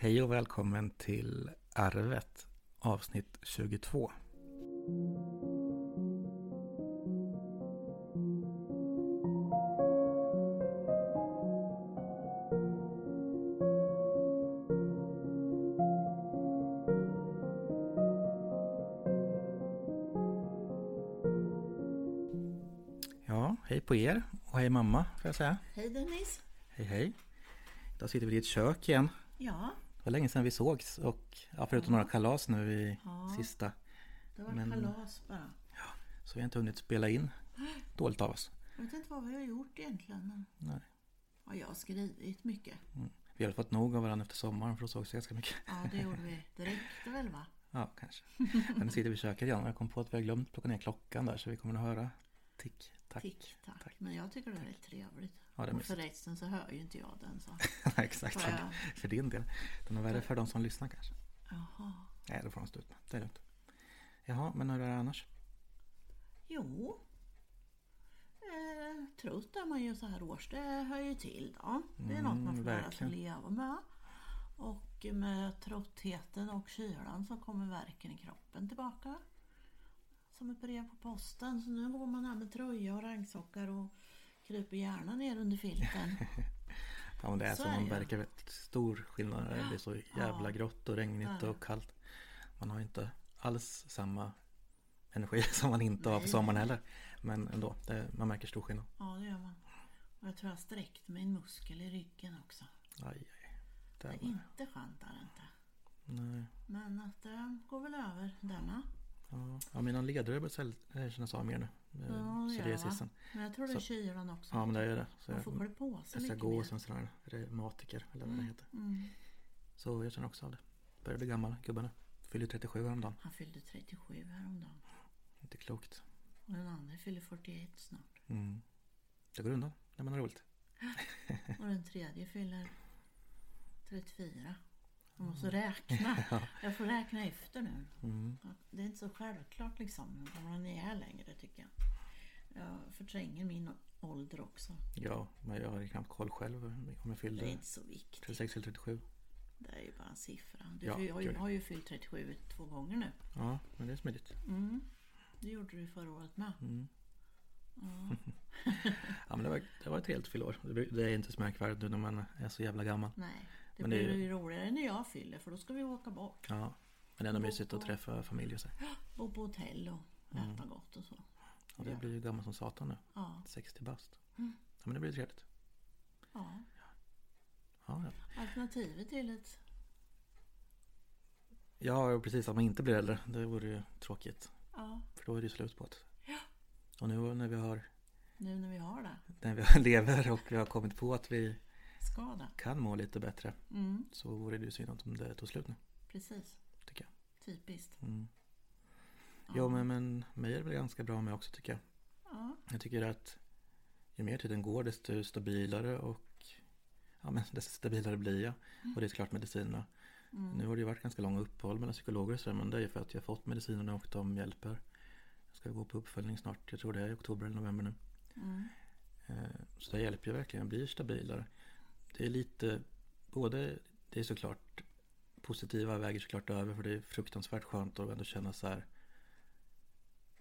Hej och välkommen till Arvet avsnitt 22. Ja, hej på er och hej mamma får jag säga. Hej Dennis. Hej hej. Idag sitter vi i ett kök igen. Ja, Det var länge sedan vi sågs och ja, förutom några kalas nu i Ja. sista. det var Men- kalas bara. Så vi har inte hunnit spela in. Dåligt av oss. Jag vet inte vad vi har gjort egentligen. Nej. Ja, jag har skrivit mycket. Vi har fått nog av varandra efter sommaren för då sågs vi ganska mycket. Ja, det gjorde vi. Det räckte väl va? Ja, kanske. Men nu sitter vi i köket igen och jag kom på att vi har glömt plocka ner klockan där så vi kommer att höra tick, tack. Men jag tycker det är trevligt. Ja, det är och förresten så hör ju inte jag den så. Nej, Exakt, Får jag- för din del. Den är värre för de som lyssnar kanske. Jaha. Nej, det får de stå ut med. Det är lugnt. Jaha, men hur är det annars? Jo. Eh, trött är man ju så här års. Det hör ju till då. Det är något man får lära sig leva med. Och med tröttheten och kylan så kommer verken i kroppen tillbaka. Som ett brev på posten. Så nu går man här med tröja och regnsockar och kryper gärna ner under filten. Ja, men det är Så så, man märker väldigt stor skillnad. Det blir så jävla Ja. grått och regnigt Ja. och kallt. Man har inte alls samma energi som man inte har på Nej. sommaren heller. Men ändå, det, man märker stor skillnad. Ja, det gör man. Och jag tror jag sträckt mig en muskel i ryggen också. Aj, aj. Det är inte skönt är det inte. nej. Men att det går väl över med. Ja, ja, mina ledare börjar eh, kännas av mer nu. Eh, Ja, va? sisten. Men jag tror det är kylan också. Ja, men det är det. Så Man jag, får klä på sig jag mycket gå mer. en sån här reumatiker, eller vad det heter. Mm. Så jag känner också av det. Börjar bli gammal, gubben. Fyller 37 häromdagen. Han fyllde 37 häromdagen. Inte klokt. Och den andra fyller 41 snart. Mm. Det går undan när man har roligt. Och den tredje fyller 34. Jag måste räkna. Jag får räkna efter nu. Mm. Det är inte så självklart liksom hur gammal ni är längre tycker jag. Jag förtränger min ålder också. Ja, men jag har knappt koll själv om jag Det är fyllde inte så viktigt. 36 eller 37. Det är ju bara en siffra. Du Ja, har, ju, gud. har ju fyllt 37 två gånger nu. Ja, men det är smidigt. Mm. Det gjorde du förra året med. Mm. Ja. Ja, men det var, det var ett helt fyllår. Det är inte så märkvärdigt nu när man är så jävla gammal. Nej, det Men det blir är- ju roligare när jag fyller för då ska vi åka bort. Ja, men det är ändå mysigt att träffa familj och så. Bo på hotell och Mm. äta gott och så. Och det blir ju gammal som satan nu. Ja, 60 bast. Mm. Ja, men det blir trevligt. ja. Ja, ja. Alternativet till ett... ja, precis. Att man inte blir äldre. Det vore ju tråkigt. Ja, För då är det ju slut på det. Och nu när vi har nu när vi har det. när vi lever och vi har kommit på att vi Ska det. kan må lite bättre Mm, så vore det ju synd om det tog slut nu, precis. tycker jag. Typiskt. Mm. Ja. Jo, men, men mig är det väl ganska bra med också tycker jag. Ja, Jag tycker att ju mer tiden går desto stabilare och ja, men desto stabilare blir jag. Och det är klart medicinerna. mm, Nu har det ju varit ganska långa uppehåll mellan psykologer och så, men det är ju för att jag har fått medicinerna och de hjälper. Jag ska gå på uppföljning snart, jag tror det är i oktober eller november nu. mm, Eh, Så det hjälper ju verkligen, jag blir stabilare. Det är lite, både, det är såklart positiva väger såklart över för det är fruktansvärt skönt att ändå känna så här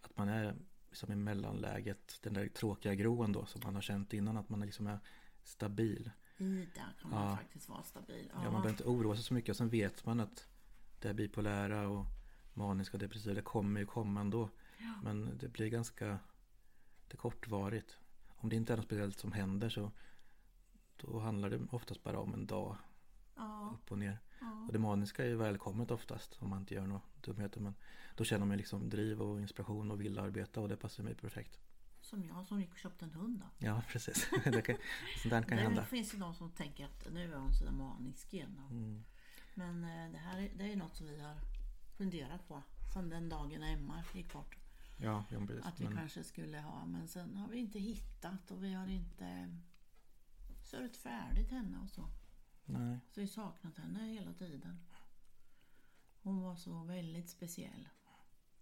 att man är liksom i mellanläget, den där tråkiga gron då som man har känt innan, att man liksom är stabil. I där kan man Ja. faktiskt vara stabil. Ja. man behöver inte oroa sig så mycket och sen vet man att det är bipolära och maniska och depressiva, det kommer ju komma ändå. Ja. Men det blir ganska det är kortvarigt. Om det inte är något speciellt som händer så då handlar det oftast bara om en dag Ja, upp och ner. ja. Och det maniska är ju välkommet oftast om man inte gör några dumheter. Men då känner man liksom driv och inspiration och vill arbeta och det passar mig perfekt. Som jag som gick och köpte en hund då. Ja, precis. det kan, sånt där kan Det hända. finns ju de som tänker att nu är hon sådär manisk igen. Mm. Men eh, det här är, det är något som vi har funderat på sedan den dagen Emma gick bort. Ja, ja precis. Att vi Men, kanske skulle ha, men sen har vi inte hittat och vi har inte sörjt färdigt henne och så. nej, Så vi saknat henne hela tiden. Hon var så väldigt speciell.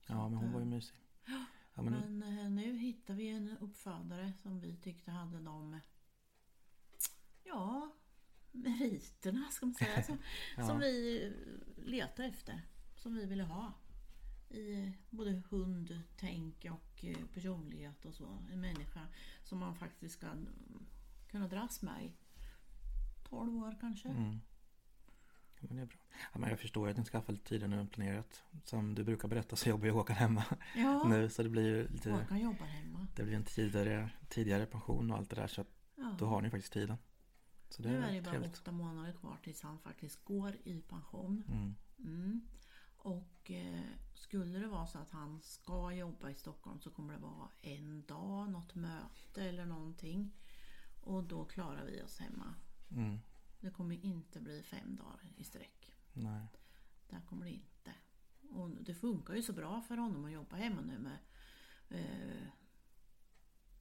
ja, men hon var ju mysig. Ja, men, Men eh, nu hittar vi en uppfödare som vi tyckte hade de, ja, meriterna ska man säga. Som, Ja. som vi letar efter. Som vi ville ha. I både hund, tänk och eh, personlighet och så. En människa som man faktiskt ska mm, kunna dras med i 12 år kanske. Mm. Ja, men det är bra. Ja, men jag förstår att ni skaffar lite tidigare nu än planerat. Som du brukar berätta så jobbar ju Håkan hemma Ja, nu. Så det blir ju lite, Håkan jobbar hemma. det blir en tidigare, tidigare pension och allt det där. Så Ja. då har ni faktiskt tiden. Så det nu är är det bara trevligt. åtta månader kvar tills han faktiskt går i pension. Mm. Mm. Och eh, skulle det vara så att han ska jobba i Stockholm så kommer det vara en dag, något möte eller någonting. Och då klarar vi oss hemma. Mm. Det kommer inte bli fem dagar i sträck. Nej. Där kommer det inte. Och det funkar ju så bra för honom att jobba hemma nu med eh,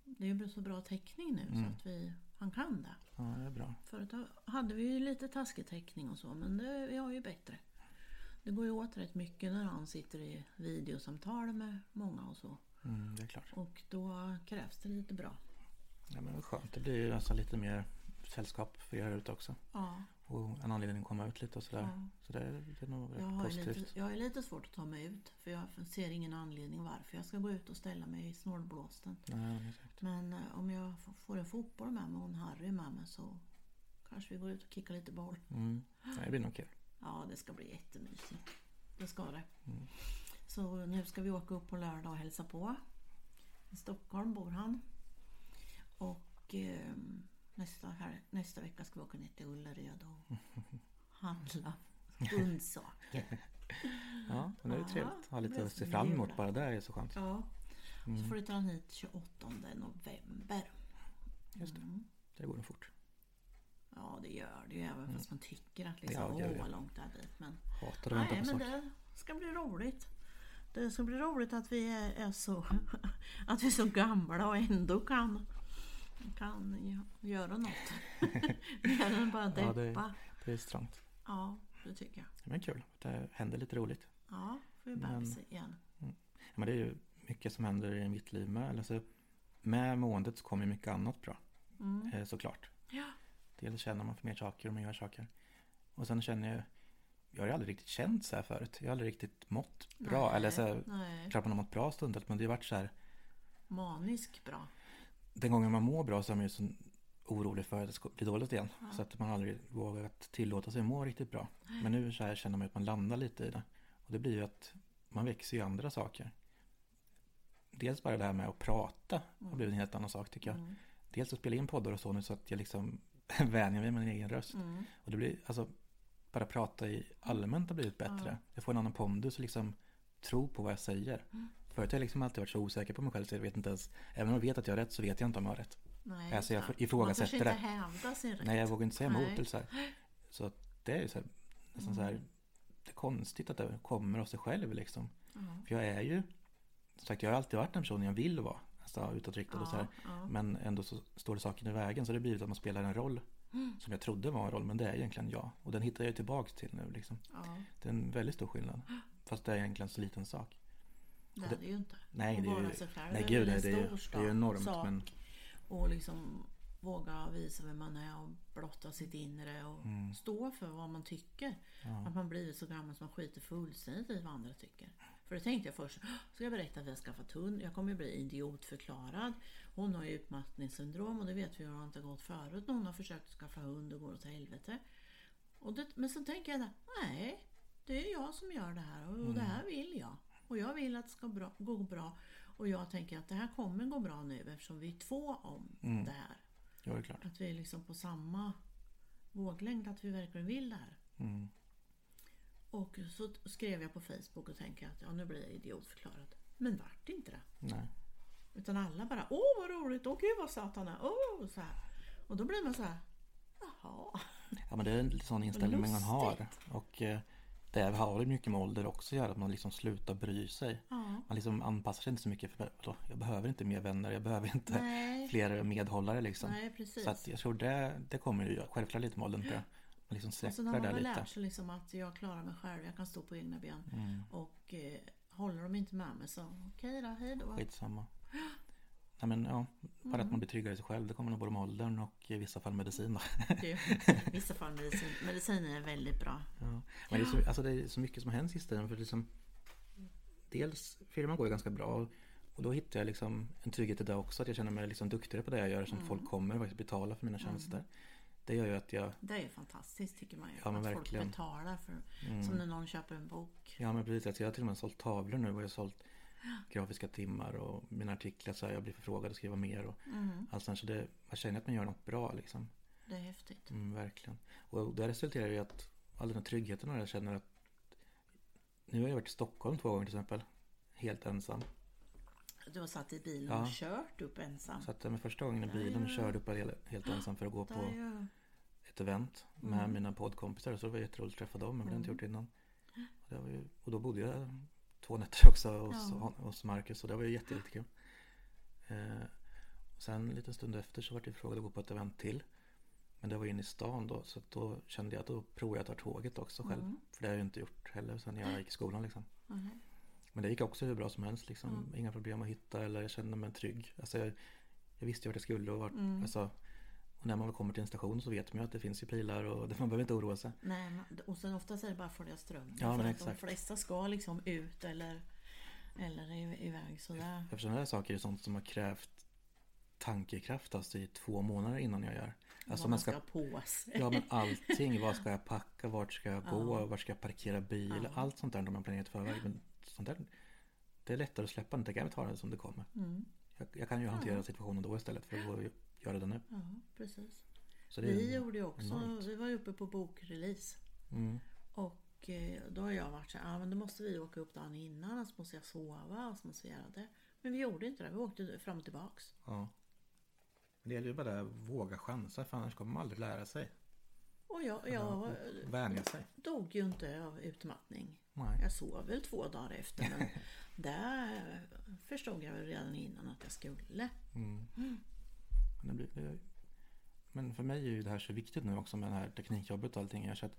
Det är ju så bra täckning nu Mm. så att vi, han kan det. Ja, det är bra. Förut hade vi ju lite taskig täckning och så men det, vi har ju bättre. Det går ju åt rätt mycket när han sitter i videosamtal med många och så. Mm, det är klart. Och då krävs det lite bra. Ja, men vad skönt. Det blir ju alltså lite mer sällskap för er ute också. Ja, Och en anledning att komma ut lite och sådär. ja. Så det är, det är nog Jag, positivt. lite, jag är lite svårt att ta mig ut för jag ser ingen anledning varför jag ska gå ut och ställa mig i snålblåsten. Men eh, om jag får en fotboll med mig och en Harry med mig så kanske vi går ut och kickar lite boll. Mm. Det blir nog kul. Ja, det ska bli jättemysigt. Det ska det. Mm. Så nu ska vi åka upp på lördag och hälsa på. I Stockholm bor han. Och eh, nästa, här, nästa vecka ska vi åka ner till Ullared och handla hundsaker. Ja, men det är trevligt. Ha lite att se fram emot bara. Det är så skönt. Ja, så Mm. flyttar han hit 28 november. Just det. Mm. Det går nog fort. Ja, det gör det ju även fast man tycker att liksom, Mm. Ja, åh vad långt det är dit. Men Hatar att vänta Nej, på men saker. det ska bli roligt. Det ska bli roligt att vi är, är så att vi är så gamla och ändå kan, kan gö- göra något. Mer än bara Ja, det- deppa. Det är strångt. Ja, det tycker jag. Men kul. Det händer lite roligt. Ja, får vi Men- bebis igen. Ja, men det är ju mycket som händer i mitt liv med. Eller så, med måendet så kommer ju mycket annat bra. Mm. Eh, såklart. Ja. Dels känner man för mer saker och man gör saker. Och sen känner jag, jag har ju aldrig riktigt känt så här förut. Jag har aldrig riktigt mått bra. Nej, Eller så här, nej. klart man har mått bra stundtals men det har varit så här. Manisk bra. Den gången man mår bra så är man ju så orolig för att det ska bli dåligt igen. Ja. Så att man aldrig vågat tillåta sig att må riktigt bra. Men nu så här känner man att man landar lite i det. Och det blir ju att man växer i andra saker. Dels bara det här med att prata har blivit en helt annan sak tycker jag. Mm. Dels att spela in poddar och så nu så att jag liksom vänjer mig med min egen röst. Mm. Och det blir, alltså, bara prata i allmänt har blivit bättre. Ja. Jag får en annan pondus och liksom tro på vad jag säger. Mm. Förut har jag liksom alltid varit så osäker på mig själv så jag vet inte ens, även om jag vet att jag har rätt så vet jag inte om jag har rätt. Nej, Alltså, jag ifrågasätter Man kanske inte det. hävdar sin rätt. Nej, jag vågar inte säga emot eller så här. Så det är ju så här, nästan så här, det är konstigt att det kommer av sig själv liksom. Ja. För jag är ju, som sagt jag har alltid varit den personen jag vill vara. Alltså utåtriktad och så här. ja. Men ändå så står det saker i vägen så det har blivit att man spelar en roll Mm. som jag trodde var en roll men det är egentligen jag. Och den hittar jag ju tillbaks till nu liksom. ja, Det är en väldigt stor skillnad. Fast det är egentligen så liten sak. Det är det ju inte. Nej, Och det är ju, sig själv nej gud, det det är, det är enormt. sak. Men Och liksom våga visa vem man är och blotta sitt inre och Mm. stå för vad man tycker. ja, Att man blivit så gammal som man skiter fullständigt i vad andra tycker. För det tänkte jag först, ska jag berätta att vi har skaffat hund? Jag kommer ju bli idiotförklarad. Hon har ju utmattningssyndrom och det vet vi hur det inte har gått förut när hon har försökt skaffa hund och går åt helvete. Och det, men så tänker jag, nej, det är jag som gör det här och, och det här vill jag. Och jag vill att det ska bra, gå bra. Och jag tänker att det här kommer gå bra nu eftersom vi är två om Mm. det här. ja, det är klart. Att vi är liksom på samma våglängd, att vi verkligen vill det här. Mm. Och så skrev jag på Facebook och tänkte att ja, nu blir jag idiotförklarad. Men vart inte det. Nej. Utan alla bara, åh vad roligt, åh gud vad söt han är, åh så här. Och då blir man så här, jaha. Ja men det är en sån inställning man har. Och eh, det har ju mycket med ålder också att göra. Att man liksom slutar bry sig. Ja. Man liksom anpassar sig inte så mycket. För jag behöver inte mer vänner. Jag behöver inte Nej. fler medhållare liksom. Nej precis. Så att jag tror det, det kommer ju självklart lite med åldern tror jag. Man liksom släpper har man det lite. lärt sig liksom att jag klarar mig själv, jag kan stå på egna ben. Mm. Och eh, håller de inte med mig så okej då, hej då. Skitsamma. Ja, men, ja, bara att Mm. man blir tryggare i sig själv. Det kommer nog både med åldern och i vissa fall medicin. I vissa fall medicin. Medicin är väldigt bra. Ja. Men det är, så, alltså det är så mycket som har hänt sista tiden. För liksom, dels, firman går ju ganska bra. Och då hittar jag liksom en trygghet i det också. Att jag känner mig liksom duktigare på det jag gör. Som Mm. folk kommer och faktiskt betalar för mina tjänster. Det gör ju att jag... Det är ju fantastiskt tycker man ju. Ja, att verkligen. folk betalar för Mm. Som när någon köper en bok. Ja men precis, alltså jag har till och med sålt tavlor nu och jag har sålt grafiska timmar och mina artiklar så här, jag blir förfrågad att skriva mer och Mm, allt sånt. Så det, man känner att man gör något bra liksom. det är häftigt. Mm, verkligen. Och det resulterar i att all den här tryggheten och jag känner att nu har jag varit i Stockholm två gånger till exempel. Helt ensam. Du har satt i bilen Ja. och kört upp ensam. Så att jag med första gången i bilen och körde upp helt, ensam för att gå Det på ett event med Mm. mina poddkompisar. Så det var jätteroligt att träffa dem. Jag hade inte Mm. gjort det innan. Och, det ju, och då bodde jag två nätter också hos, Ja. hos Marcus. Och det var ju jätte, jättekul. Eh, sen en liten stund efter så var jag frågad att gå på ett event till. Men det var inne i stan då. Så då kände jag att då provar jag att ta tåget också själv. Mm. För det har jag ju inte gjort heller sen jag gick i skolan liksom. Mhm. Men det gick också hur bra som helst liksom. Mm. Inga problem att hitta eller jag kände mig trygg. Alltså jag, jag visste ju vart jag skulle och vart, Mm. alltså, och när man väl kommer till en station så vet man ju att det finns ju pilar och man behöver inte oroa sig. Nej, och sen oftast är det bara följa strömmen. Ja, för att exakt. De flesta ska liksom ut eller, eller iväg sådär. Eftersom det här saker är sånt som har krävt tankekraft alltså i två månader innan jag gör. Alltså vad man man ska, ska på sig. ja men allting, vad ska jag packa, vart ska jag gå, Ja. vart ska jag parkera bil, Ja. allt sånt där de har planerat förväg. Men sånt där, det är lättare att släppa, det kan vi ta det som det kommer. Mm. Jag, jag kan ju hantera Ja. situationen då istället för att gå göra det nu. Ja, precis. Det Vi gjorde ju också, enormt. vi var ju uppe på bokrelease. Mm. Och eh, då har jag varit så här, ja men då måste vi åka upp dagen innan, så måste jag sova och så måste vi göra det. Men vi gjorde inte det, vi åkte fram och tillbaks. Ja. Men det gäller ju bara att våga chansa för annars kommer man aldrig lära sig. Och jag, jag Och Vänja sig. dog ju inte av utmattning. Nej. Jag sov väl två dagar efter men där förstod jag väl redan innan att jag skulle. Mm. Men, det blir, det, men för mig är ju det här så viktigt nu också med det här teknikjobbet och allting. Jag att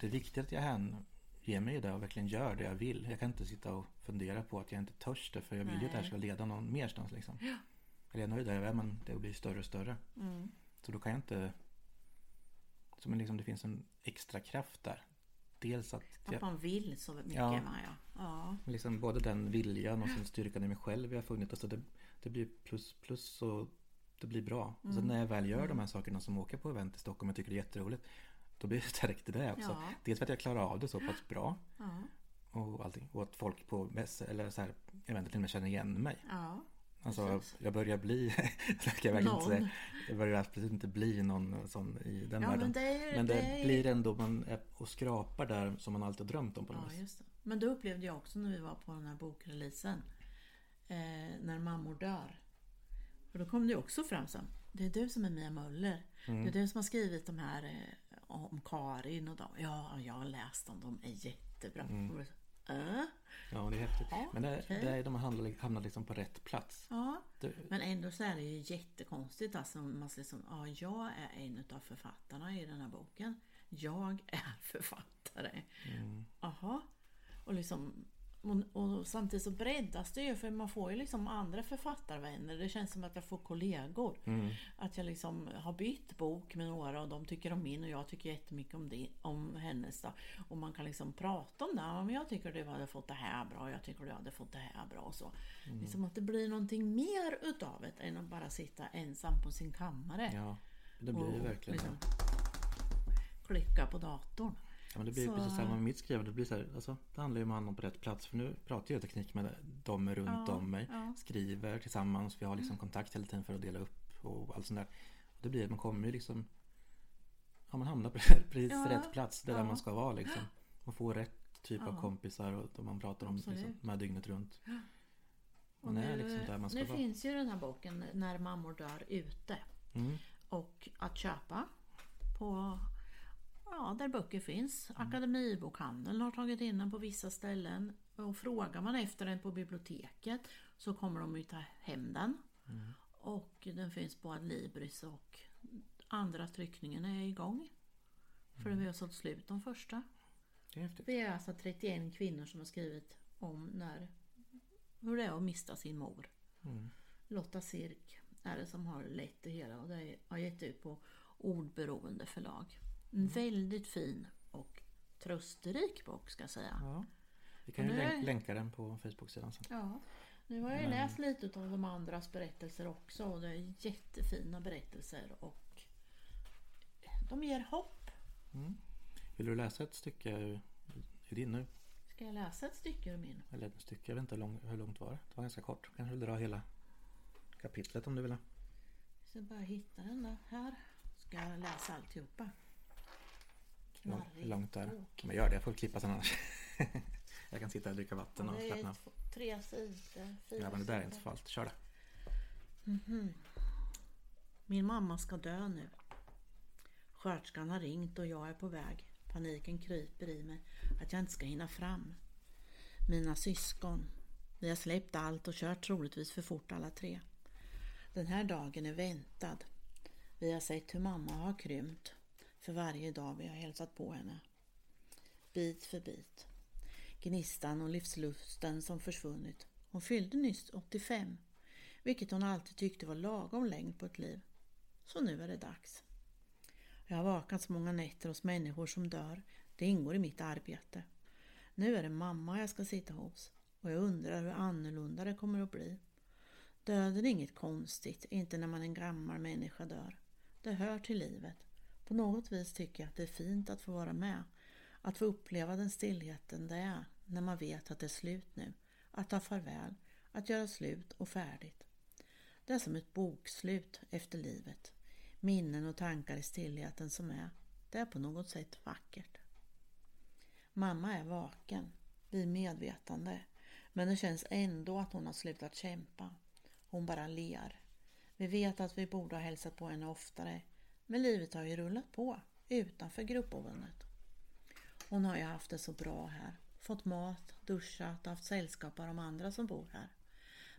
det är viktigt att jag hänger mig det och verkligen gör det jag vill. Jag kan inte sitta och fundera på att jag inte törs det för jag vill ju att det här ska leda någon merstans liksom. Eller jag är nöjd där jag är men det blir större och större. Mm. Så då kan jag inte... Så men liksom det finns en extra kraft där. Dels att Att jag, man vill så mycket Ja. med ja. ja. liksom både den viljan och sen styrkan i mig själv jag har funnit. Alltså det, det blir plus plus och det blir bra. Mm. sen när jag väl gör de här sakerna som åker på event i Stockholm och tycker det är jätteroligt. Då blir jag stärkt i det också. Ja. Dels för att jag klarar av det så pass bra. Ja. Och allting. Och att folk på eller så här eventet till och med känner igen mig. ja. Alltså Precis. jag börjar bli, det jag verkligen inte Någon. säga. Jag börjar absolut inte bli någon sån i den Ja, världen. men det är- Men det, det blir ändå man är och skrapar där som man alltid har drömt om på något Ja, vis. just det. Men det upplevde jag också när vi var på den här bokreleasen. Eh, när mammor dör. Och då kom det också fram sen. Det är du som är Mia Möller. Mm. Det är du som har skrivit de här eh, om Karin och dem. Ja, jag har läst dem. De är jättebra. Det- Äh? Ja, det är häftigt. Ja, Men det, okej. det är de har hamnat, hamnat liksom på rätt plats. Ja, Det, men ändå så är det ju jättekonstigt. Alltså, om man liksom, ja, jag är en av författarna i den här boken. Jag är författare. mm, Jaha. Och, liksom, och, och samtidigt så breddas det ju för man får ju liksom andra författarvänner. Det känns som att jag får kollegor. mm, Att jag liksom har bytt bok med några och de tycker om min och jag tycker jättemycket om, det, om hennes. Då. Och man kan liksom prata om det. Ja, men jag tycker du hade fått det här bra, jag tycker du hade fått det här bra. Och så. Liksom att det blir någonting mer utav det än att bara sitta ensam på sin kammare. ja, det blir och verkligen liksom klicka på datorn. Ja, men det blir Så- precis samma med mitt skrivande. Det blir så här, alltså, det handlar ju om att hamna på rätt plats. För nu pratar jag teknik med dem runt Ja, om mig. ja. Skriver tillsammans. Vi har liksom kontakt hela tiden för att dela upp och allt sånt där. Och det blir att man kommer ju liksom Ja man hamnar på precis Ja, rätt plats. Det är där man ska vara liksom. Man får rätt typ av kompisar och man pratar om liksom, Absolut. med dygnet runt. Och nu, liksom där man ska nu finns ju den här boken När mammor dör ute. Mm. Och att köpa på ja, där böcker finns. Mm. Akademibokhandeln har tagit in den på vissa ställen. Och frågar man efter den på biblioteket så kommer de ju ta hem den. Mm. Och den finns på Adlibris och andra tryckningen är igång. För Mm. vi har sålt slut de första. Det är häftigt. Vi är alltså 31 kvinnor som har skrivit om när, hur det är att mista sin mor. Mm. Lotta Sirk är det som har lett det hela och det har gett ut på Ordberoende förlag. En väldigt fin och trösterik bok ska jag säga. Ja. Vi kan ju länk- länka den på Facebook-sidan sen. Ja, nu har jag Men- läst lite av de andras berättelser också och det är jättefina berättelser och de ger hopp. Mm. Vill du läsa ett stycke ur din nu? Ska jag läsa ett stycke ur min? Eller ett stycke, jag vet inte hur, lång, hur långt var det? Det var ganska kort. Kanske vill dra hela kapitlet om du vill. Jag ska bara hitta den där. Här ska jag läsa alltihopa. Lång- långt är det? bok. Men gör det, jag får klippa sen annars. jag kan sitta och dricka vatten och slappna av. tre sidor, fyra Ja men det där är inte så farligt, kör det. Min mamma ska dö nu. Sköterskan har ringt och jag är på väg. Paniken kryper i mig att jag inte ska hinna fram. Mina syskon. Vi har släppt allt och kört troligtvis för fort alla tre. Den här dagen är väntad. Vi har sett hur mamma har krympt för varje dag vi har hälsat på henne. Bit för bit. Gnistan och livslusten som försvunnit. Hon fyllde nyss 85, vilket hon alltid tyckte var lagom längd på ett liv. Så nu är det dags. Jag har vakat så många nätter hos människor som dör. Det ingår i mitt arbete. Nu är det mamma jag ska sitta hos och jag undrar hur annorlunda det kommer att bli. Döden är inget konstigt, inte när man är en gammal människa dör. Det hör till livet. På något vis tycker jag att det är fint att få vara med. Att få uppleva den stillheten det är när man vet att det är slut nu. Att ta farväl, att göra slut och färdigt. Det är som ett bokslut efter livet. Minnen och tankar i stillheten som är. Det är på något sätt vackert. Mamma är vaken, vid medvetande. Men det känns ändå att hon har slutat kämpa. Hon bara ler. Vi vet att vi borde ha hälsat på henne oftare. Men livet har ju rullat på utanför gruppboendet. Hon har ju haft det så bra här. Fått mat, duschat och haft sällskap av de andra som bor här.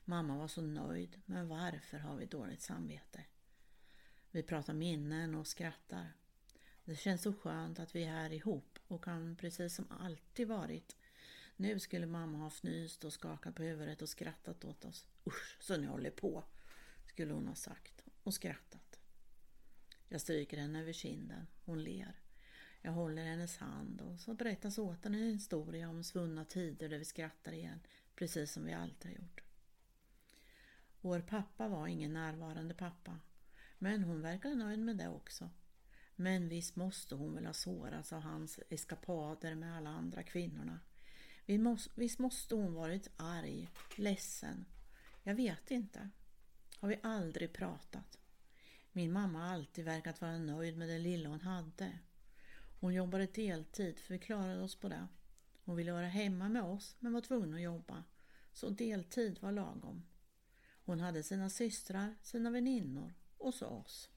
Mamma var så nöjd, men varför har vi dåligt samvete? Vi pratar minnen och skrattar. Det känns så skönt att vi är här ihop och kan precis som alltid varit. Nu skulle mamma ha fnyst och skakat på huvudet och skrattat åt oss. Usch, så ni håller på, skulle hon ha sagt och skrattat. Jag stryker henne över kinden. Hon ler. Jag håller hennes hand och så berättas åt henne en historia om svunna tider där vi skrattar igen, precis som vi alltid har gjort. Vår pappa var ingen närvarande pappa, men hon verkade nöjd med det också. Men visst måste hon väl ha sårats av hans eskapader med alla andra kvinnorna. Visst måste hon varit arg, ledsen. Jag vet inte. Har vi aldrig pratat. Min mamma har alltid verkat vara nöjd med det lilla hon hade. Hon jobbade deltid för vi klarade oss på det. Hon ville vara hemma med oss men var tvungen att jobba. Så deltid var lagom. Hon hade sina systrar, sina väninnor och så oss.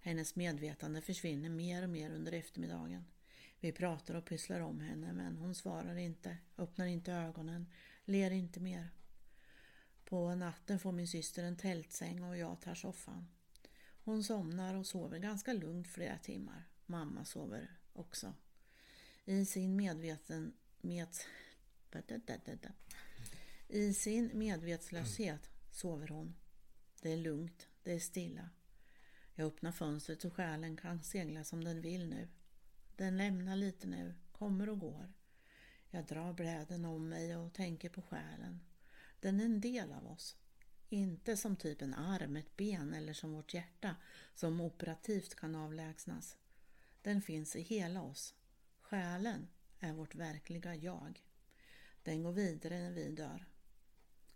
Hennes medvetande försvinner mer och mer under eftermiddagen. Vi pratar och pysslar om henne men hon svarar inte, öppnar inte ögonen, ler inte mer. På natten får min syster en tältsäng och jag tar soffan. Hon somnar och sover ganska lugnt flera timmar. Mamma sover också. I sin medveten... Med, I sin medvetslöshet sover hon. Det är lugnt, det är stilla. Jag öppnar fönstret så själen kan segla som den vill nu. Den lämnar lite nu, kommer och går. Jag drar bräden om mig och tänker på själen. Den är en del av oss. Inte som typ en arm, ett ben eller som vårt hjärta som operativt kan avlägsnas. Den finns i hela oss. Själen är vårt verkliga jag. Den går vidare när vi dör.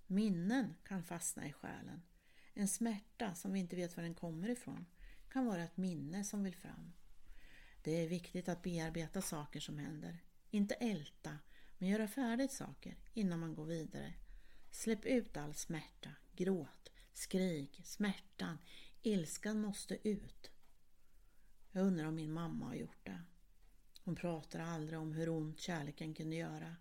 Minnen kan fastna i själen. En smärta som vi inte vet var den kommer ifrån kan vara ett minne som vill fram. Det är viktigt att bearbeta saker som händer. Inte älta, men göra färdigt saker innan man går vidare. Släpp ut all smärta, gråt, skrik, smärtan, ilskan måste ut. Jag undrar om min mamma har gjort det. Hon pratar aldrig om hur ont kärleken kunde göra.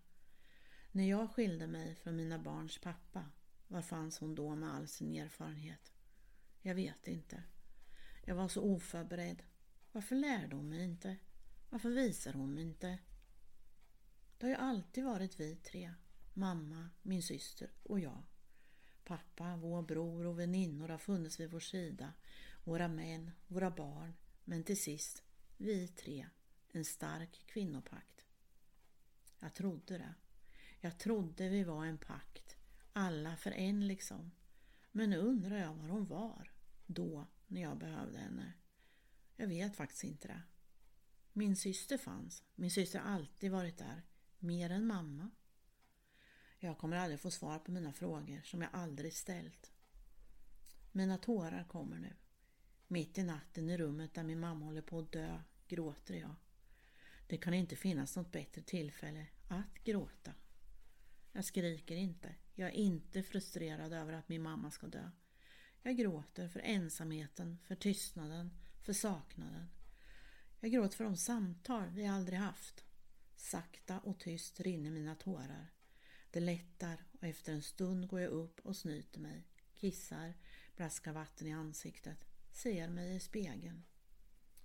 När jag skilde mig från mina barns pappa, var fanns hon då med all sin erfarenhet? Jag vet inte. Jag var så oförberedd. Varför lärde hon mig inte? Varför visar hon mig inte? Det har ju alltid varit vi tre. Mamma, min syster och jag. Pappa, vår bror och väninnor har funnits vid vår sida. Våra män, våra barn, men till sist, vi tre, en stark kvinnopakt. Jag trodde det. Jag trodde vi var en pakt, alla för en liksom. Men nu undrar jag var hon var, då, när jag behövde henne. Jag vet faktiskt inte det. Min syster fanns. Min syster har alltid varit där. Mer än mamma. Jag kommer aldrig få svar på mina frågor som jag aldrig ställt. Mina tårar kommer nu. Mitt i natten i rummet där min mamma håller på att dö gråter jag. Det kan inte finnas något bättre tillfälle att gråta. Jag skriker inte. Jag är inte frustrerad över att min mamma ska dö. Jag gråter för ensamheten, för tystnaden, för saknaden. Jag gråter för de samtal vi aldrig haft. Sakta och tyst rinner mina tårar. Det lättar och efter en stund går jag upp och snyter mig, kissar, braskar vatten i ansiktet, ser mig i spegeln.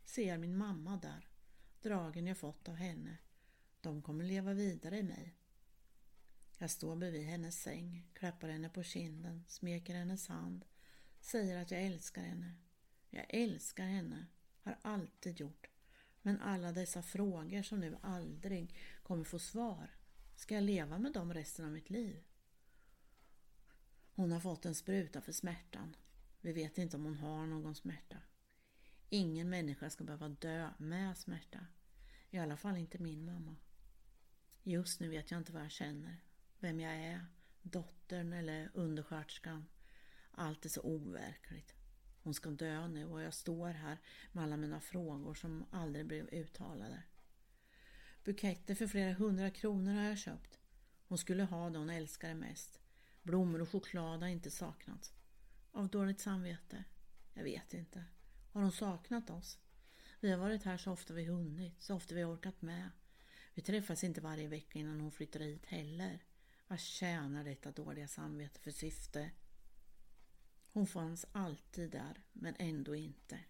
Ser min mamma där, dragen jag fått av henne. De kommer leva vidare i mig. Jag står bredvid hennes säng, klappar henne på kinden, smeker hennes hand, säger att jag älskar henne. Jag älskar henne, har alltid gjort. Men alla dessa frågor som nu aldrig kommer få svar, ska jag leva med dem resten av mitt liv? Hon har fått en spruta för smärtan. Vi vet inte om hon har någon smärta. Ingen människa ska behöva dö med smärta. I alla fall inte min mamma. Just nu vet jag inte vad jag känner, vem jag är, dottern eller undersköterskan. Allt är så overkligt. Hon ska dö nu och jag står här med alla mina frågor som aldrig blev uttalade. Buketter för flera hundra kronor har jag köpt. Hon skulle ha det hon älskade mest. Blommor och choklad har inte saknats. Av dåligt samvete? Jag vet inte. Har hon saknat oss? Vi har varit här så ofta vi hunnit, så ofta vi orkat med. Vi träffas inte varje vecka innan hon flyttar hit heller. Vad tjänar detta dåliga samvete för syfte? Hon fanns alltid där, men ändå inte.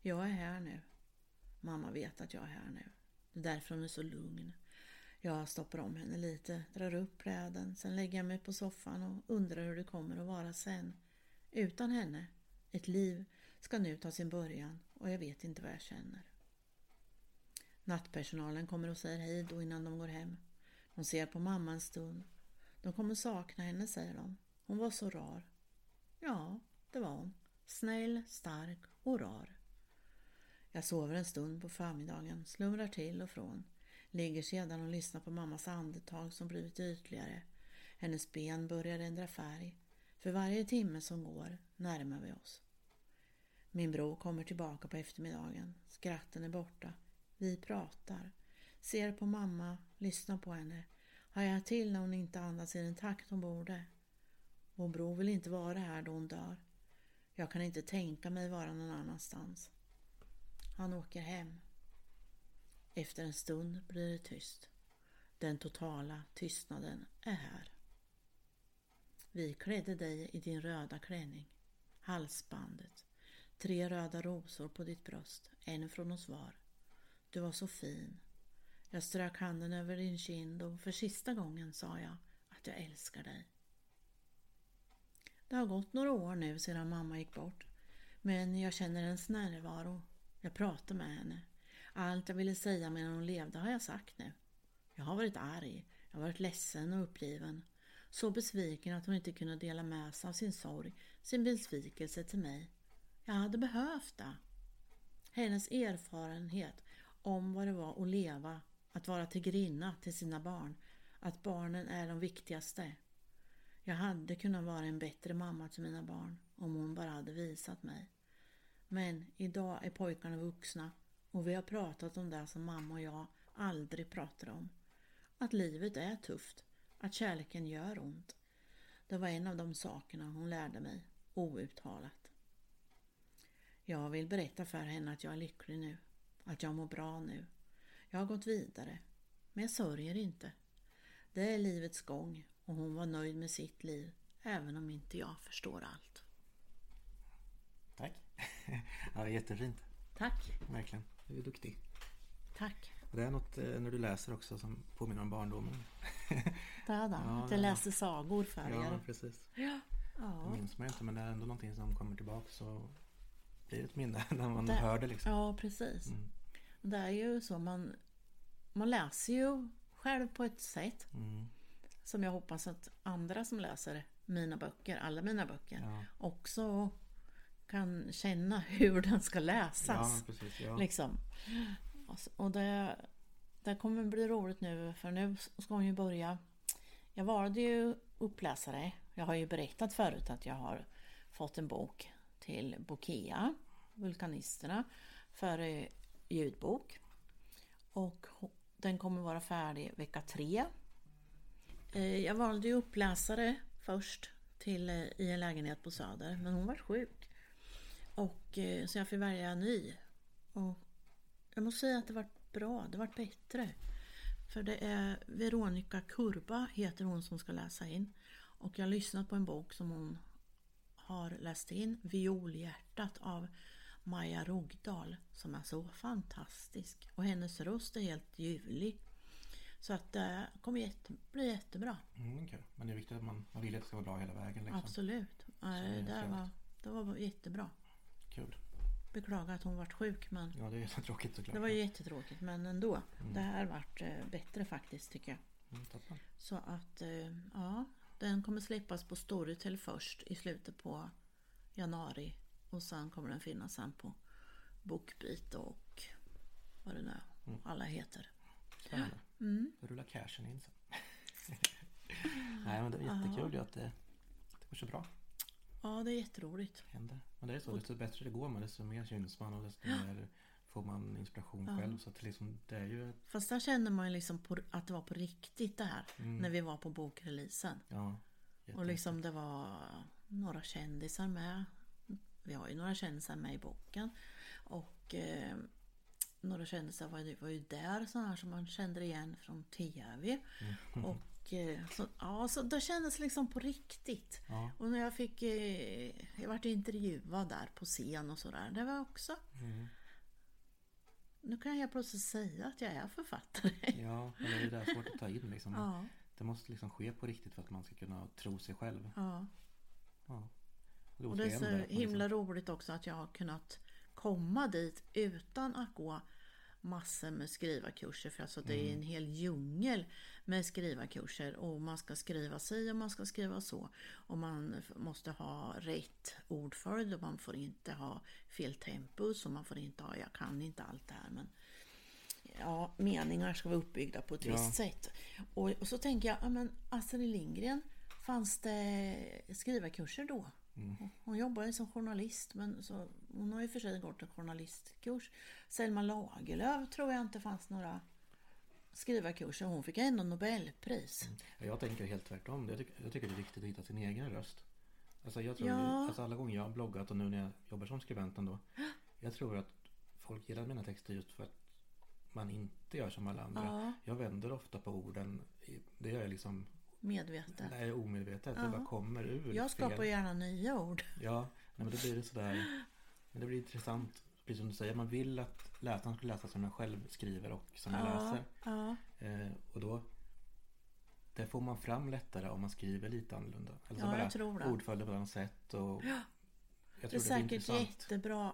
Jag är här nu. Mamma vet att jag är här nu. Det är därför hon är så lugn. Jag stoppar om henne lite, drar upp pläden, sen lägger jag mig på soffan och undrar hur det kommer att vara sen. Utan henne. Ett liv ska nu ta sin början och jag vet inte vad jag känner. Nattpersonalen kommer och säger hej då innan de går hem. De ser på mamma en stund. De kommer sakna henne, säger de. Hon var så rar. Ja, det var hon. Snäll, stark och rar. Jag sover en stund på förmiddagen, slumrar till och från. Ligger sedan och lyssnar på mammas andetag som blivit ytligare. Hennes ben börjar ändra färg. För varje timme som går närmar vi oss. Min bror kommer tillbaka på eftermiddagen. Skratten är borta. Vi pratar. Ser på mamma, lyssnar på henne. Hajar till när hon inte andas i den takt hon borde. Vår bror vill inte vara här då hon dör. Jag kan inte tänka mig vara någon annanstans. Han åker hem. Efter en stund blir det tyst. Den totala tystnaden är här. Vi klädde dig i din röda klänning. Halsbandet. Tre röda rosor på ditt bröst, en från oss var. Du var så fin. Jag strök handen över din kind och för sista gången sa jag att jag älskar dig. Det har gått några år nu sedan mamma gick bort. Men jag känner hennes närvaro. Jag pratade med henne. Allt jag ville säga medan hon levde har jag sagt nu. Jag har varit arg. Jag har varit ledsen och uppgiven. Så besviken att hon inte kunde dela med sig av sin sorg, sin besvikelse till mig. Jag hade behövt det. Hennes erfarenhet om vad det var att leva, att vara till grinna till sina barn, att barnen är de viktigaste. Jag hade kunnat vara en bättre mamma till mina barn om hon bara hade visat mig. Men idag är pojkarna vuxna och vi har pratat om det som mamma och jag aldrig pratade om. Att livet är tufft, att kärleken gör ont. Det var en av de sakerna hon lärde mig, outtalat. Jag vill berätta för henne att jag är lycklig nu, att jag mår bra nu. Jag har gått vidare, men jag sörjer inte. Det är livets gång och hon var nöjd med sitt liv, även om inte jag förstår allt. Tack. Ja, jättefint. Tack. Verkligen. Du är duktig. Tack. Och det är något eh, när du läser också som påminner om barndomen. Där då. Ja, att jag ja. läste sagor för Ja, er. precis. Ja. Det Ja, minns man inte men det är ändå någonting som kommer tillbaka så blir det ett minne när man Det- hör det liksom. ja precis. Mm. Det är ju så man, man läser ju själv på ett sätt Mm. som jag hoppas att andra som läser mina böcker, alla mina böcker, Ja. också kan känna hur den ska läsas. ja, precis. Ja. Liksom. Och det, det kommer bli roligt nu för nu ska hon ju börja. Jag valde ju uppläsare. Jag har ju berättat förut att jag har fått en bok till Bokea, Vulkanisterna, för eh, ljudbok. Och den kommer vara färdig vecka tre. Eh, Jag valde ju uppläsare först till, eh, i en lägenhet på Söder, men hon var sjuk. Och, eh, så jag fick välja en ny. Och jag måste säga att det var bra, det var bättre. För det är Veronica Kurba heter hon som ska läsa in. Och jag har lyssnat på en bok som hon har läst in, Violhjärtat av Maja Rogdahl, som är så fantastisk. Och hennes röst är helt ljuvlig. Så att det kommer jätte, bli jättebra. Mm, okej. Men det är viktigt att man, man vill att det ska vara bra hela vägen. Liksom. Absolut. det Det, var, det var jättebra. Kul. Beklagar att hon vart sjuk men Ja, det är jättetråkigt såklart. det var ju jättetråkigt men ändå. Det här vart eh, bättre faktiskt tycker jag. Mm. Så att eh, ja, den kommer släppas på Storytel först i slutet på januari. Och sen kommer den finnas sen på Bookbeat och vad det nu Mm. alla heter. Spännande. Mm. Då rullar cashen in sen. Nej men det är jättekul ju att det, det går så bra. Ja, det är jätteroligt. Händer. Men det är så, desto bättre det går med desto mer syns man och desto mer får man inspiration Ja. själv. Så att liksom, det är ju Fast där kände man ju liksom på, att det var på riktigt det här. Mm. När vi var på bokreleasen. ja. Och liksom det var några kändisar med. Vi har ju några kändisar med i boken. Och eh, några kändisar var ju, var ju där, sådana som man kände igen från TV. Mm. Och så, ja, så det kändes liksom på riktigt. Ja. Och när jag fick, eh, jag vart intervjuad där på scen och sådär. Det var också, Mm. nu kan jag plötsligt säga att jag är författare. ja, men det är det svårt att ta in liksom. Ja, Det måste liksom ske på riktigt för att man ska kunna tro sig själv. ja. Ja. Och det är så man himla roligt också att jag har kunnat komma dit utan att gå massor med skrivarkurser. För alltså det är Mm. en hel djungel med skrivarkurser. Och man ska skriva si och man ska skriva så. Och man måste ha rätt ordföljd och man får inte ha fel tempus och man får inte ha, jag kan inte allt det här men Ja, meningar ska vara uppbyggda på ett Ja. visst sätt. Och, och så tänker jag, ja men Astrid Lindgren, fanns det skrivarkurser då? Mm. Hon jobbar ju som journalist, men så, hon har ju för sig gått en journalistkurs. Selma Lagerlöf tror jag inte fanns några skrivarkurser. Hon fick ändå Nobelpris. Ja, Jag tänker helt tvärtom. Jag tycker, jag tycker det är viktigt att hitta sin egen röst. Alltså jag tror, Ja. alltså alla gånger jag har bloggat och nu när jag jobbar som skribent ändå. Jag tror att folk gillar mina texter just för att man inte gör som alla andra. Ja, Jag vänder ofta på orden. Det gör jag liksom medvetet. är omedvetet. Ja. Det bara kommer ur. Jag skapar fel. gärna nya ord. Ja, nej, men då blir det sådär. Men det blir intressant. Precis som du säger, man vill att läsaren ska läsa som jag själv skriver och som jag Ja, läser. ja, Eh, och då det får man fram lättare om man skriver lite annorlunda. Alltså Ja, jag bara tror det. ordföljden på ett annat sätt. Och jag det är tror det säkert intressant. jättebra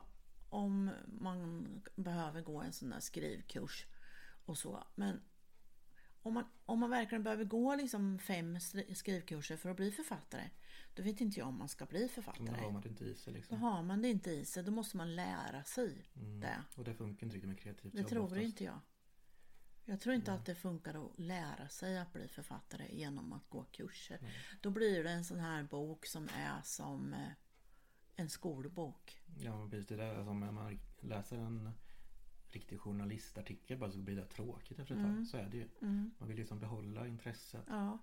om man behöver gå en sån där skrivkurs och så. Men om man, om man verkligen behöver gå liksom fem skrivkurser för att bli författare, då vet inte jag om man ska bli författare. då har man det inte i sig Då liksom. har man det inte i sig, då måste man lära sig Mm. det. Och det funkar inte riktigt med kreativt Det tror oftast. inte jag. Jag tror inte att det funkar att lära sig att bli författare genom att gå kurser. Nej. Då blir det en sån här bok som är som eh, en skolbok. Ja, precis. Det där, alltså, om man läser en riktig journalistartikel bara så blir det tråkigt efter ett Mm. tag. Så är det ju. Mm. Man vill liksom behålla intresset. Ja.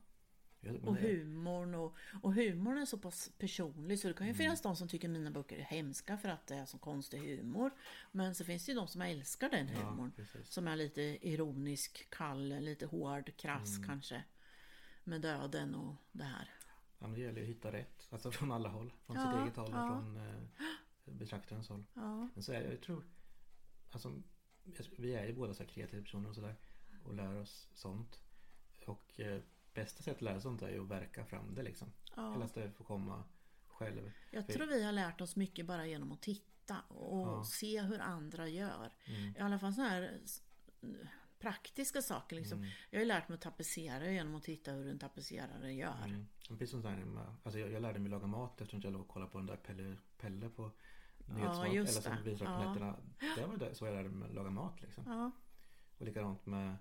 Ja, men Och humorn och, och humorn är så pass personlig så det kan ju Mm. finnas de som tycker mina böcker är hemska för att det är så konstig humor. Men så finns det ju de som älskar den Ja, humorn. precis. Som är lite ironisk, kall, lite hård, krass Mm. kanske. Med döden och det här. Ja, men det gäller ju att hitta rätt. Alltså från alla håll. Från Ja, sitt eget håll och ja. från eh, betraktarens håll. Ja, Men så är det, jag tror Alltså Vi är ju båda så här kreativa personer och sådär Och lär oss sånt Och eh, bästa sättet att lära sånt är ju att verka fram det liksom ja, Helst det får komma själv. Jag För- tror vi har lärt oss mycket bara genom att titta och Ja. se hur andra gör. Mm. I alla fall sådana här praktiska saker. Liksom. Mm. Jag har ju lärt mig att tapetsera genom att titta hur en tapetserare gör. Mm. Precis som där, alltså jag, jag lärde mig laga mat eftersom jag låg och kollade på den där Pelle, Pelle på Nyhetsmorgon. just eller som det. visade på Ja. nätterna. Det var det, så jag lärde mig att laga mat liksom. Ja. Och likadant med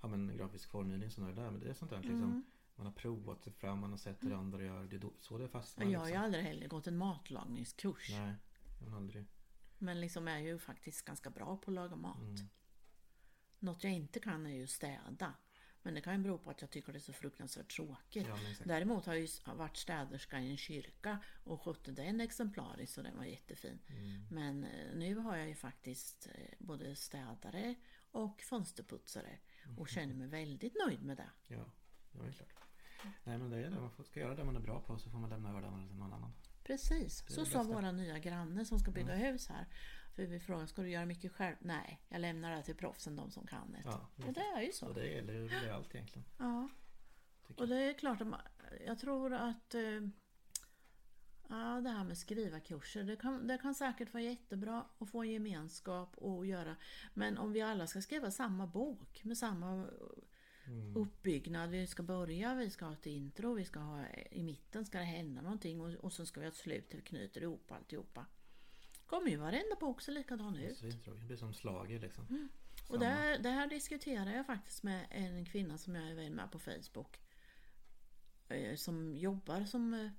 ja, men, grafisk formgivning sådana där. Men det är sånt där liksom. Mm. Man har provat sig fram, man har sett hur andra gör. Det är då, så det fastnar Jag har ju liksom. aldrig heller gått en matlagningskurs. Nej, har aldrig. Men liksom är ju faktiskt ganska bra på att laga mat. Mm. Något jag inte kan är ju städa. Men det kan ju bero på att jag tycker det är så fruktansvärt tråkigt. Ja. Däremot har jag ju varit städerska i en kyrka och skötte den exemplariskt och den var jättefin. Mm. Men eh, nu har jag ju faktiskt eh, både städare och fönsterputsare och känner mig väldigt nöjd med det. Ja, ja, det är klart. Nej men det är det, man får- ska göra det man är bra på så får man lämna över det till någon annan. Precis, så sa våra nya granne som ska bygga hus här. För vi frågade, ska du göra mycket själv? Nej, jag lämnar det till proffsen, de som kan det. Ja, det är ju så. Och det gäller ju allt egentligen. Ja. Och det är klart att man, jag tror att eh, ja, det här med skrivarkurser, det kan, det kan säkert vara jättebra att få en gemenskap och göra. Men om vi alla ska skriva samma bok med samma Mm. uppbyggnad, vi ska börja, vi ska ha ett intro, vi ska ha i mitten ska det hända någonting och, och sen ska vi ha ett slut där vi knyter ihop alltihopa. Kommer ju varenda bok se likadan är ut. Det blir som slager liksom. Mm. Och det här, det här diskuterar jag faktiskt med en kvinna som jag är vän med på Facebook. Eh, Som jobbar som eh,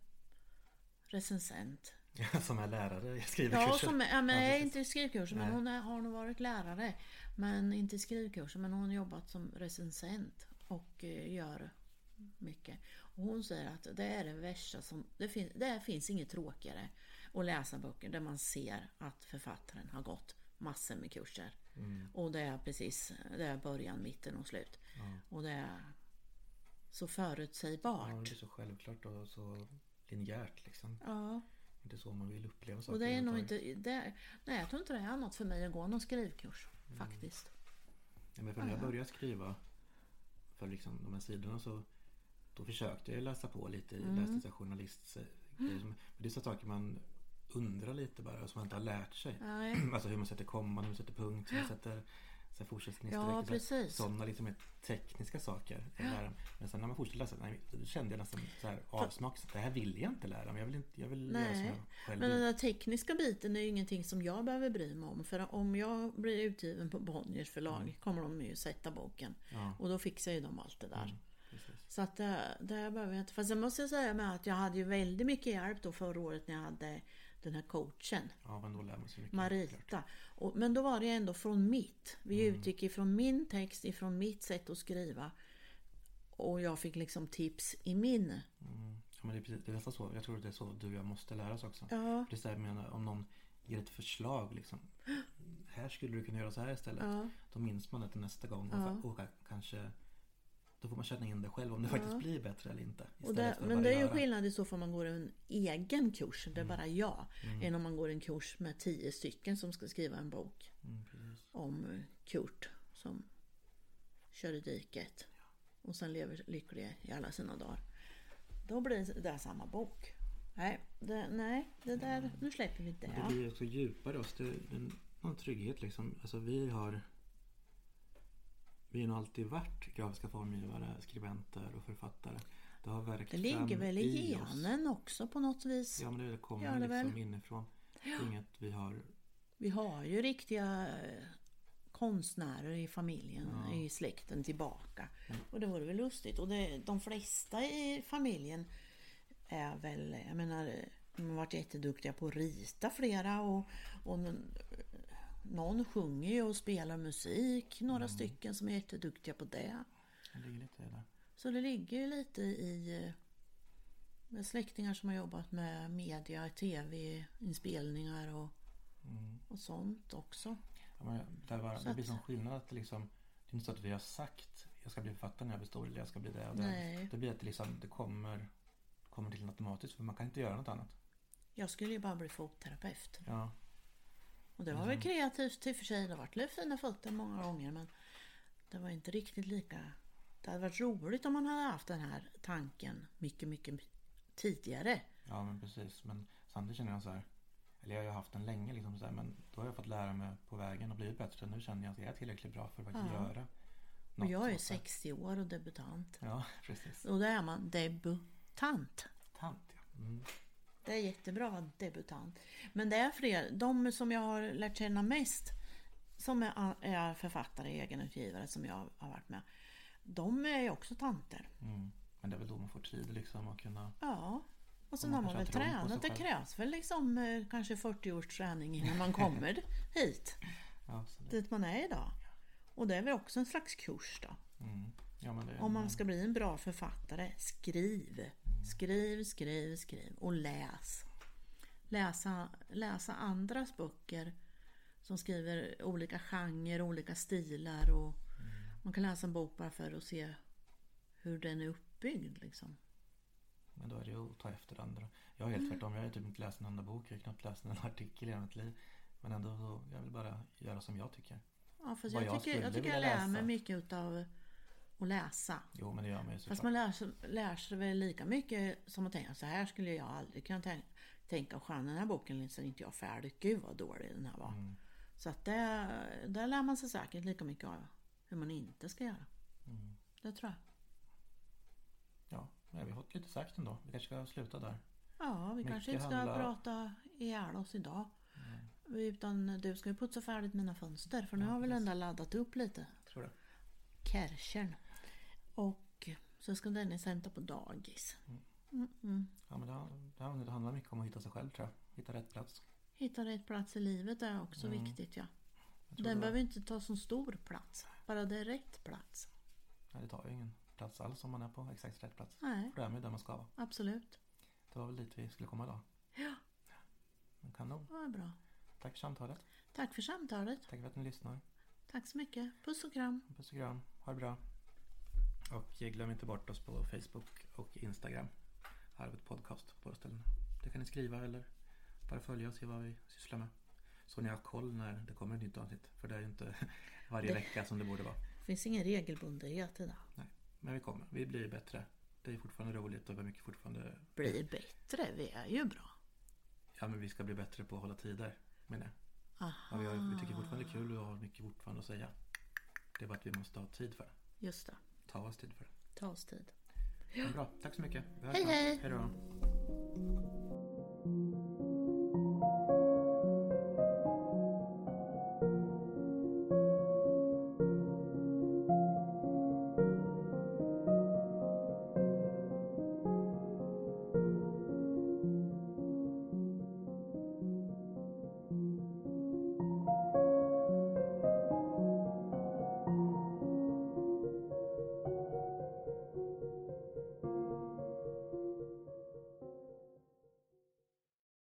recensent. Som är lärare i skrivkurser. Ja, som, är- ja men precis. inte i skrivkurser, men hon är, har nog varit lärare. Men inte i skrivkurser, men hon har jobbat som recensent och eh, gör mycket. Och hon säger att det är det värsta som, det, fin, det finns inget tråkigare att läsa böcker där man ser att författaren har gått massor med kurser. Mm. Och det är precis, det är början, mitten och slut. Ja. Och det är så Ja, förutsägbart. det blir så självklart och så linjärt liksom. Ja, Inte så man vill uppleva saker. och det är nog inte, det, nej jag tror inte det är något för mig att gå någon skrivkurs faktiskt. Ja, men för när jag började skriva för liksom de här sidorna så då försökte jag läsa på lite. Mm. Läste journalist men Det är så saker man undrar lite bara som man inte har lärt sig. Nej. Alltså hur man sätter komman, hur man sätter punkt, hur man sätter så här fortsättningsstreck. Ja. Sådana liksom tekniska saker. Jag lära mig. Men sen när man fortsatte läsa, nej, då kände jag nästan så här avsmak. Så det här vill jag inte lära mig. Jag vill, inte, jag vill göra som Nej, jag själv Men den där tekniska biten är ju ingenting som jag behöver bry mig om. För om jag blir utgiven på Bonniers förlag kommer de ju sätta boken. Ja, Och då fixar ju de allt det där. precis. Så att det, det behöver jag inte. Fast jag måste säga med att jag hade ju väldigt mycket hjälp då förra året när jag hade den här coachen. Ja, men då lär man sig mycket. Marita. Och, men då var det ändå från mitt. Vi utgick ifrån min text, ifrån mitt sätt att skriva. Och jag fick liksom tips i min. Mm. Ja, men det, är precis, det är nästan så. Jag tror att det är så du och jag måste lära oss också. Ja, Det är så här, jag menar, om någon ger ett förslag liksom. Här skulle du kunna göra så här istället. ja, Då minns man det till nästa gång. Och, Ja. och ka- kanske Då får man känna in det själv om det faktiskt blir bättre eller inte. att men det är ju skillnad i så fall man går en egen kurs, det är bara jag. Mm. Än om man går en kurs med tio stycken som ska skriva en bok Mm, om Kurt som kör i diket. Och sen lever lycklig i alla sina dagar. Då blir det samma bok. Nej, det, nej, det där, nu släpper vi Det det. blir också djupare oss. Det är en, någon trygghet liksom. Alltså vi har Vi har nog alltid varit grafiska formgivare, skribenter och författare. Det har verkat Det ligger väl i genen också på något vis. Ja men det kommer Gör det liksom väl? inifrån. Inget vi har Vi har ju riktiga eh, konstnärer i familjen, Ja. i släkten tillbaka. Och det vore väl lustigt. Och det, de flesta i familjen är väl, jag menar, de har varit jätteduktiga på att rita flera och, och någon sjunger ju och spelar musik, några stycken som är jätteduktiga på det. Det ligger lite där. Så det ligger ju lite i eh, med släktingar som har jobbat med media, tv-inspelningar och, Mm. och sånt också. Ja, men det, var, Så det blir som skillnad att det liksom Det är inte så att vi har sagt Jag ska bli författare när jag blir stor eller jag ska bli det och det. Nej. Det blir att det liksom Det kommer Kommer till automatiskt för man kan inte göra något annat. Jag skulle ju bara bli fotterapeut. Ja. Och det var väl kreativt i och för sig. Det lite fina fötter många gånger men det var inte riktigt lika... Det hade varit roligt om man hade haft den här tanken mycket, mycket tidigare. Ja men precis. Men samtidigt känner jag så här. Eller jag har haft den länge liksom så här, Men då har jag fått lära mig på vägen och blivit bättre. Nu känner jag att jag är tillräckligt bra för att Ja. göra Och något jag är sånt där. 60 år och debutant. Ja precis. Och då är man debutant. Tant ja. Mm. Det är jättebra att vara debutant. Men det är fler, de som jag har lärt känna mest som är, författare, egenutgivare som jag har varit med. De är ju också tanter. Mm. Men det är väl då man får tid liksom att kunna. Ja. Och sen har man väl tränat. Det krävs väl liksom eh, kanske 40 års träning innan man kommer hit. Det, Dit man är idag. Och det är väl också en slags kurs då. mm. Ja men det Om man ska bli en bra författare, skriv. Skriv, skriv, skriv och läs. Läsa, läsa andras böcker som skriver olika genrer, olika stilar och man kan läsa en bok bara för att se hur den är uppbyggd liksom. Men då är det ju att ta efter andra. Jag är helt Mm. tvärtom. Jag har typ inte läst en enda bok. Jag har knappt läst en artikel i mitt liv. Men ändå jag vill bara göra som jag tycker. Ja, fast jag, jag tycker, jag tycker jag lär mig mycket utav att läsa. Jo men det gör man ju Fast såklart. man lär sig, lär sig väl lika mycket som att tänka så här skulle jag aldrig kunna tänka, tänka och den här boken läser inte jag färdigt. Gud vad dålig den här var. Mm. Så att det, där lär man sig säkert lika mycket av hur man inte ska göra. Mm. Det tror jag. Ja, men vi har fått lite sagt ändå. Vi kanske ska sluta där. Ja, vi Mycket kanske inte ska handlar- prata ihjäl oss idag. Utan du ska ju putsa färdigt mina fönster för nu Ja, har väl där laddat upp lite. Tror det. Kärchern. Och så ska Dennis hämta på dagis. Mm, mm. Ja men det, det, det handlar mycket om att hitta sig själv tror jag. Hitta rätt plats. Hitta rätt plats i livet är också Mm. viktigt ja. Den det, behöver inte ta så stor plats. Bara det är rätt plats. nej, det tar ju ingen plats alls om man är på exakt rätt plats. Nej, För det är man ju där man ska vara. absolut. Det var väl dit vi skulle komma idag. Ja, Men kanon. var bra. Tack för samtalet. Tack för samtalet. Tack för att ni lyssnar. Tack så mycket. Puss och kram. Puss och kram. Ha det bra. Och glöm inte bort oss på Facebook och Instagram. Arvet Podcast på båda ställena. Det kan ni skriva eller bara följa och se vad vi sysslar med. Så ni har koll när det kommer ett nytt avsnitt. För det är ju inte varje Det- vecka som det borde vara. Det finns ingen regelbundenhet i det. Men vi kommer. Vi blir bättre. Det är fortfarande roligt och vi är mycket fortfarande... Blir bättre. Vi är ju bra. Ja men vi ska bli bättre på att hålla tider. Menar jag. Aha. Ja, vi, har, vi tycker fortfarande det är kul och har mycket fortfarande att säga. Det är bara att vi måste ha tid för det. Just det ta oss tid för. Ta oss tid. Ja. Bra, tack så mycket. hej, hej. Hej då.